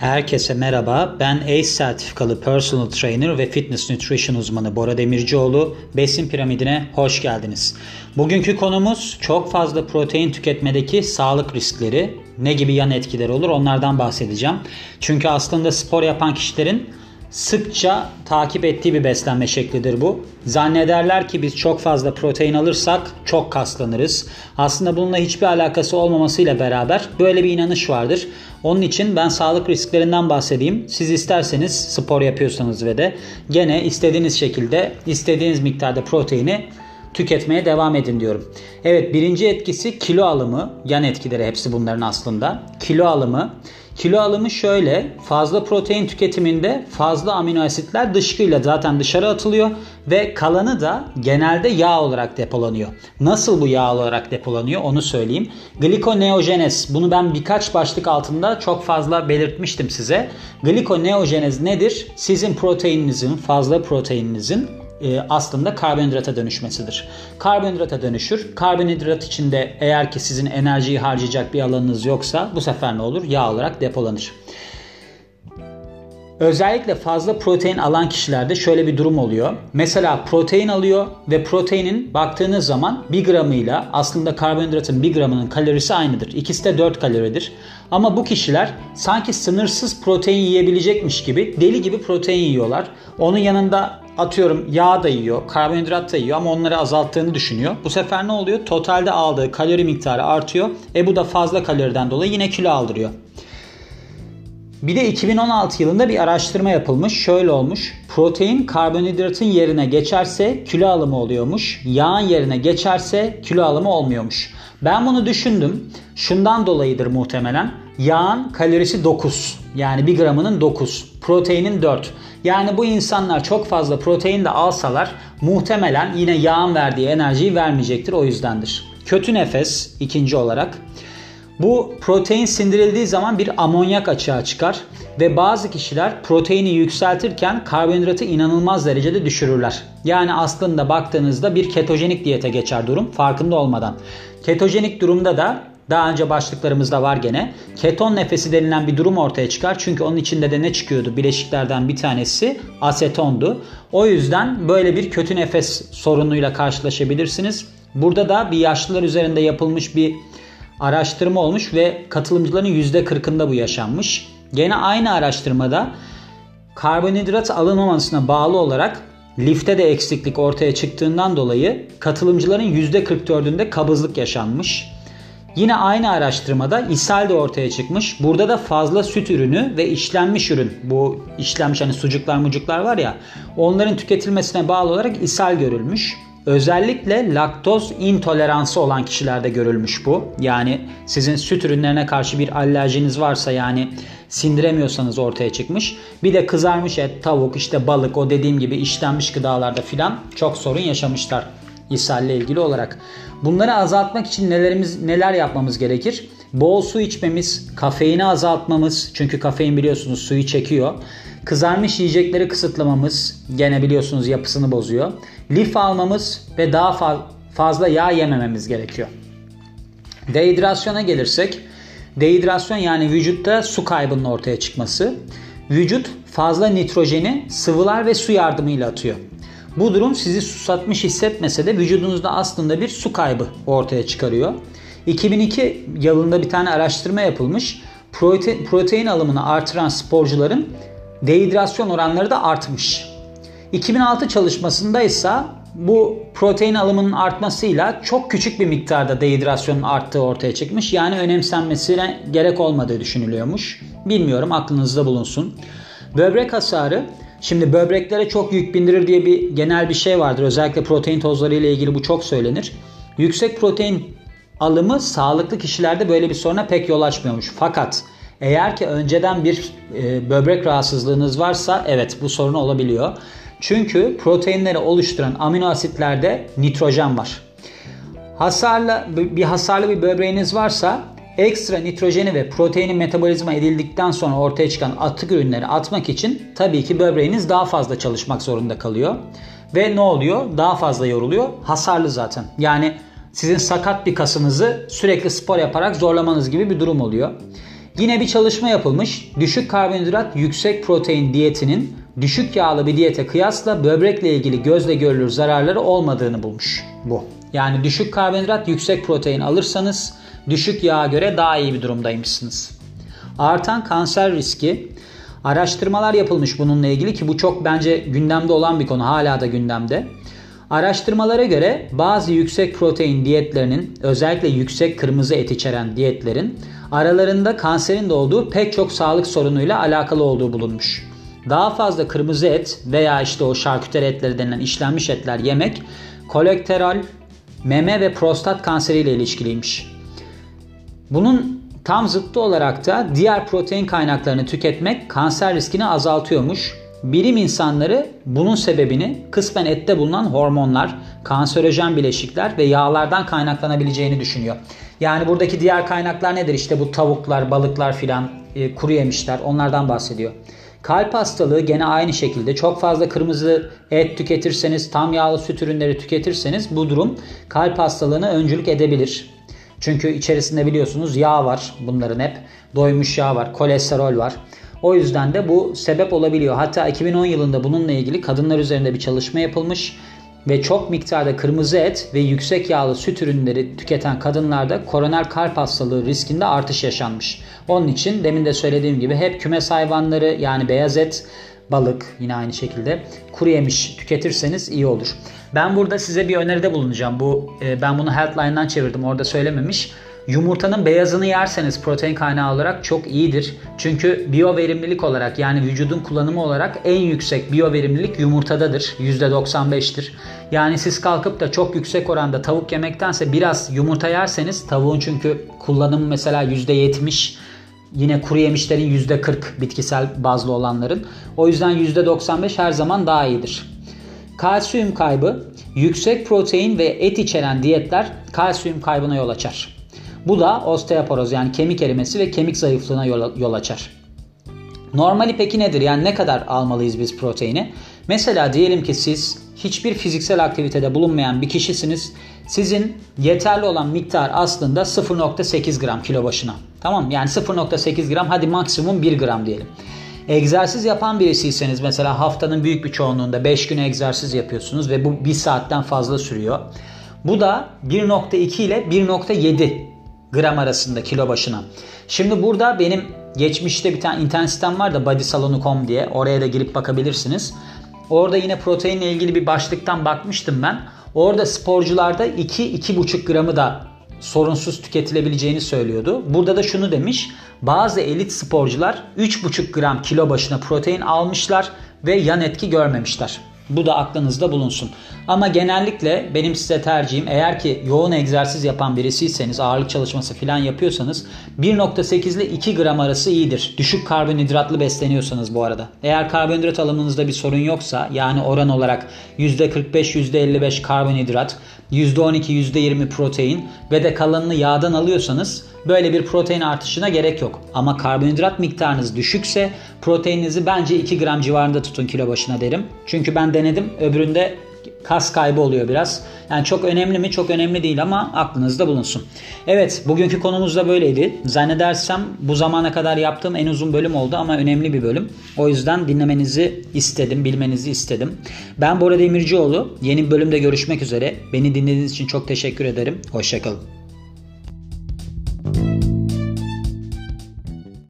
Herkese merhaba. Ben ACE sertifikalı personal trainer ve fitness nutrition uzmanı Bora Demircioğlu. Besin piramidine hoş geldiniz. Bugünkü konumuz çok fazla protein tüketmedeki sağlık riskleri. Ne gibi yan etkileri olur onlardan bahsedeceğim. Çünkü aslında spor yapan kişilerin sıkça takip ettiği bir beslenme şeklidir bu. Zannederler ki biz çok fazla protein alırsak çok kaslanırız. Aslında bununla hiçbir alakası olmamasıyla beraber böyle bir inanış vardır. Onun için ben sağlık risklerinden bahsedeyim. Siz isterseniz spor yapıyorsanız ve de gene istediğiniz şekilde istediğiniz miktarda proteini tüketmeye devam edin diyorum. Evet birinci etkisi kilo alımı. Yan etkileri hepsi bunların aslında. Kilo alımı. Kilo alımı şöyle fazla protein tüketiminde fazla amino asitler dışkıyla zaten dışarı atılıyor ve kalanı da genelde yağ olarak depolanıyor. Nasıl bu yağ olarak depolanıyor onu söyleyeyim. Glikoneojenez bunu ben birkaç başlık altında çok fazla belirtmiştim size. Glikoneojenez nedir? Sizin proteininizin fazla proteininizin e, aslında karbonhidrata dönüşmesidir. Karbonhidrata dönüşür. Karbonhidrat içinde eğer ki sizin enerjiyi harcayacak bir alanınız yoksa bu sefer ne olur? Yağ olarak depolanır. Özellikle fazla protein alan kişilerde şöyle bir durum oluyor. Mesela protein alıyor ve proteinin baktığınız zaman 1 gramıyla aslında karbonhidratın 1 gramının kalorisi aynıdır. İkisi de 4 kaloridir. Ama bu kişiler sanki sınırsız protein yiyebilecekmiş gibi deli gibi protein yiyorlar. Onun yanında atıyorum yağ da yiyor, karbonhidrat da yiyor ama onları azalttığını düşünüyor. Bu sefer ne oluyor? Totalde aldığı kalori miktarı artıyor. E bu da fazla kaloriden dolayı yine kilo aldırıyor. Bir de 2016 yılında bir araştırma yapılmış. Şöyle olmuş. Protein karbonhidratın yerine geçerse kilo alımı oluyormuş. Yağın yerine geçerse kilo alımı olmuyormuş. Ben bunu düşündüm. Şundan dolayıdır muhtemelen. Yağın kalorisi 9. Yani 1 gramının 9. Proteinin 4. Yani bu insanlar çok fazla protein de alsalar muhtemelen yine yağın verdiği enerjiyi vermeyecektir. O yüzdendir. Kötü nefes ikinci olarak. Bu protein sindirildiği zaman bir amonyak açığa çıkar ve bazı kişiler proteini yükseltirken karbonhidratı inanılmaz derecede düşürürler. Yani aslında baktığınızda bir ketojenik diyete geçer durum farkında olmadan. Ketojenik durumda da daha önce başlıklarımızda var gene. Keton nefesi denilen bir durum ortaya çıkar. Çünkü onun içinde de ne çıkıyordu? Bileşiklerden bir tanesi asetondu. O yüzden böyle bir kötü nefes sorunuyla karşılaşabilirsiniz. Burada da bir yaşlılar üzerinde yapılmış bir araştırma olmuş ve katılımcıların %40'ında bu yaşanmış. Gene aynı araştırmada karbonhidrat alınmamasına bağlı olarak lifte de eksiklik ortaya çıktığından dolayı katılımcıların %44'ünde kabızlık yaşanmış. Yine aynı araştırmada ishal de ortaya çıkmış. Burada da fazla süt ürünü ve işlenmiş ürün bu işlenmiş hani sucuklar mucuklar var ya onların tüketilmesine bağlı olarak ishal görülmüş. Özellikle laktoz intoleransı olan kişilerde görülmüş bu. Yani sizin süt ürünlerine karşı bir alerjiniz varsa yani sindiremiyorsanız ortaya çıkmış. Bir de kızarmış et, tavuk, işte balık o dediğim gibi işlenmiş gıdalarda filan çok sorun yaşamışlar ishalle ilgili olarak. Bunları azaltmak için nelerimiz neler yapmamız gerekir? Bol su içmemiz, kafeini azaltmamız çünkü kafein biliyorsunuz suyu çekiyor. Kızarmış yiyecekleri kısıtlamamız gene biliyorsunuz yapısını bozuyor. Lif almamız ve daha fa- fazla yağ yemememiz gerekiyor. Dehidrasyona gelirsek, dehidrasyon yani vücutta su kaybının ortaya çıkması. Vücut fazla nitrojeni sıvılar ve su yardımıyla atıyor. Bu durum sizi susatmış hissetmese de vücudunuzda aslında bir su kaybı ortaya çıkarıyor. 2002 yılında bir tane araştırma yapılmış. Protein, protein alımını artıran sporcuların dehidrasyon oranları da artmış. 2006 çalışmasında ise bu protein alımının artmasıyla çok küçük bir miktarda dehidrasyonun arttığı ortaya çıkmış. Yani önemsenmesine gerek olmadığı düşünülüyormuş. Bilmiyorum aklınızda bulunsun. Böbrek hasarı Şimdi böbreklere çok yük bindirir diye bir genel bir şey vardır. Özellikle protein tozları ile ilgili bu çok söylenir. Yüksek protein alımı sağlıklı kişilerde böyle bir soruna pek yol açmıyormuş. Fakat eğer ki önceden bir e, böbrek rahatsızlığınız varsa evet bu sorun olabiliyor. Çünkü proteinleri oluşturan amino asitlerde nitrojen var. Hasarlı bir hasarlı bir böbreğiniz varsa ekstra nitrojeni ve proteini metabolizma edildikten sonra ortaya çıkan atık ürünleri atmak için tabii ki böbreğiniz daha fazla çalışmak zorunda kalıyor. Ve ne oluyor? Daha fazla yoruluyor. Hasarlı zaten. Yani sizin sakat bir kasınızı sürekli spor yaparak zorlamanız gibi bir durum oluyor. Yine bir çalışma yapılmış. Düşük karbonhidrat, yüksek protein diyetinin düşük yağlı bir diyete kıyasla böbrekle ilgili gözle görülür zararları olmadığını bulmuş bu. Yani düşük karbonhidrat, yüksek protein alırsanız düşük yağa göre daha iyi bir durumdaymışsınız. Artan kanser riski araştırmalar yapılmış bununla ilgili ki bu çok bence gündemde olan bir konu hala da gündemde. Araştırmalara göre bazı yüksek protein diyetlerinin özellikle yüksek kırmızı et içeren diyetlerin aralarında kanserin de olduğu pek çok sağlık sorunuyla alakalı olduğu bulunmuş. Daha fazla kırmızı et veya işte o şarküteri etleri denilen işlenmiş etler yemek kolesterol, meme ve prostat kanseriyle ilişkiliymiş. Bunun tam zıttı olarak da diğer protein kaynaklarını tüketmek kanser riskini azaltıyormuş. Bilim insanları bunun sebebini kısmen ette bulunan hormonlar, kanserojen bileşikler ve yağlardan kaynaklanabileceğini düşünüyor. Yani buradaki diğer kaynaklar nedir? İşte bu tavuklar, balıklar filan, e, kuru yemişler onlardan bahsediyor. Kalp hastalığı gene aynı şekilde çok fazla kırmızı et tüketirseniz, tam yağlı süt ürünleri tüketirseniz bu durum kalp hastalığına öncülük edebilir. Çünkü içerisinde biliyorsunuz yağ var bunların hep. Doymuş yağ var, kolesterol var. O yüzden de bu sebep olabiliyor. Hatta 2010 yılında bununla ilgili kadınlar üzerinde bir çalışma yapılmış ve çok miktarda kırmızı et ve yüksek yağlı süt ürünleri tüketen kadınlarda koroner kalp hastalığı riskinde artış yaşanmış. Onun için demin de söylediğim gibi hep kümes hayvanları yani beyaz et, balık yine aynı şekilde kuru yemiş tüketirseniz iyi olur. Ben burada size bir öneride bulunacağım. Bu e, ben bunu Healthline'dan çevirdim. Orada söylememiş. Yumurtanın beyazını yerseniz protein kaynağı olarak çok iyidir. Çünkü biyo verimlilik olarak yani vücudun kullanımı olarak en yüksek biyo verimlilik yumurtadadır. %95'tir. Yani siz kalkıp da çok yüksek oranda tavuk yemektense biraz yumurta yerseniz tavuğun çünkü kullanımı mesela %70 Yine kuru yemişlerin %40 bitkisel bazlı olanların. O yüzden %95 her zaman daha iyidir. Kalsiyum kaybı yüksek protein ve et içeren diyetler kalsiyum kaybına yol açar. Bu da osteoporoz yani kemik erimesi ve kemik zayıflığına yol, açar. Normali peki nedir? Yani ne kadar almalıyız biz proteini? Mesela diyelim ki siz hiçbir fiziksel aktivitede bulunmayan bir kişisiniz. Sizin yeterli olan miktar aslında 0.8 gram kilo başına. Tamam Yani 0.8 gram hadi maksimum 1 gram diyelim. Egzersiz yapan birisiyseniz mesela haftanın büyük bir çoğunluğunda 5 gün egzersiz yapıyorsunuz ve bu 1 saatten fazla sürüyor. Bu da 1.2 ile 1.7 gram arasında kilo başına. Şimdi burada benim geçmişte bir tane internet sitem var da bodysalonu.com diye oraya da girip bakabilirsiniz. Orada yine proteinle ilgili bir başlıktan bakmıştım ben. Orada sporcularda 2-2,5 gramı da sorunsuz tüketilebileceğini söylüyordu. Burada da şunu demiş. Bazı elit sporcular 3,5 gram kilo başına protein almışlar ve yan etki görmemişler. Bu da aklınızda bulunsun. Ama genellikle benim size tercihim eğer ki yoğun egzersiz yapan birisiyseniz ağırlık çalışması falan yapıyorsanız 1.8 ile 2 gram arası iyidir. Düşük karbonhidratlı besleniyorsanız bu arada. Eğer karbonhidrat alımınızda bir sorun yoksa yani oran olarak %45 %55 karbonhidrat %12 %20 protein ve de kalanını yağdan alıyorsanız böyle bir protein artışına gerek yok. Ama karbonhidrat miktarınız düşükse proteininizi bence 2 gram civarında tutun kilo başına derim. Çünkü ben denedim öbüründe kas kaybı oluyor biraz. Yani çok önemli mi? Çok önemli değil ama aklınızda bulunsun. Evet bugünkü konumuz da böyleydi. Zannedersem bu zamana kadar yaptığım en uzun bölüm oldu ama önemli bir bölüm. O yüzden dinlemenizi istedim, bilmenizi istedim. Ben Bora Demircioğlu. Yeni bir bölümde görüşmek üzere. Beni dinlediğiniz için çok teşekkür ederim. Hoşçakalın.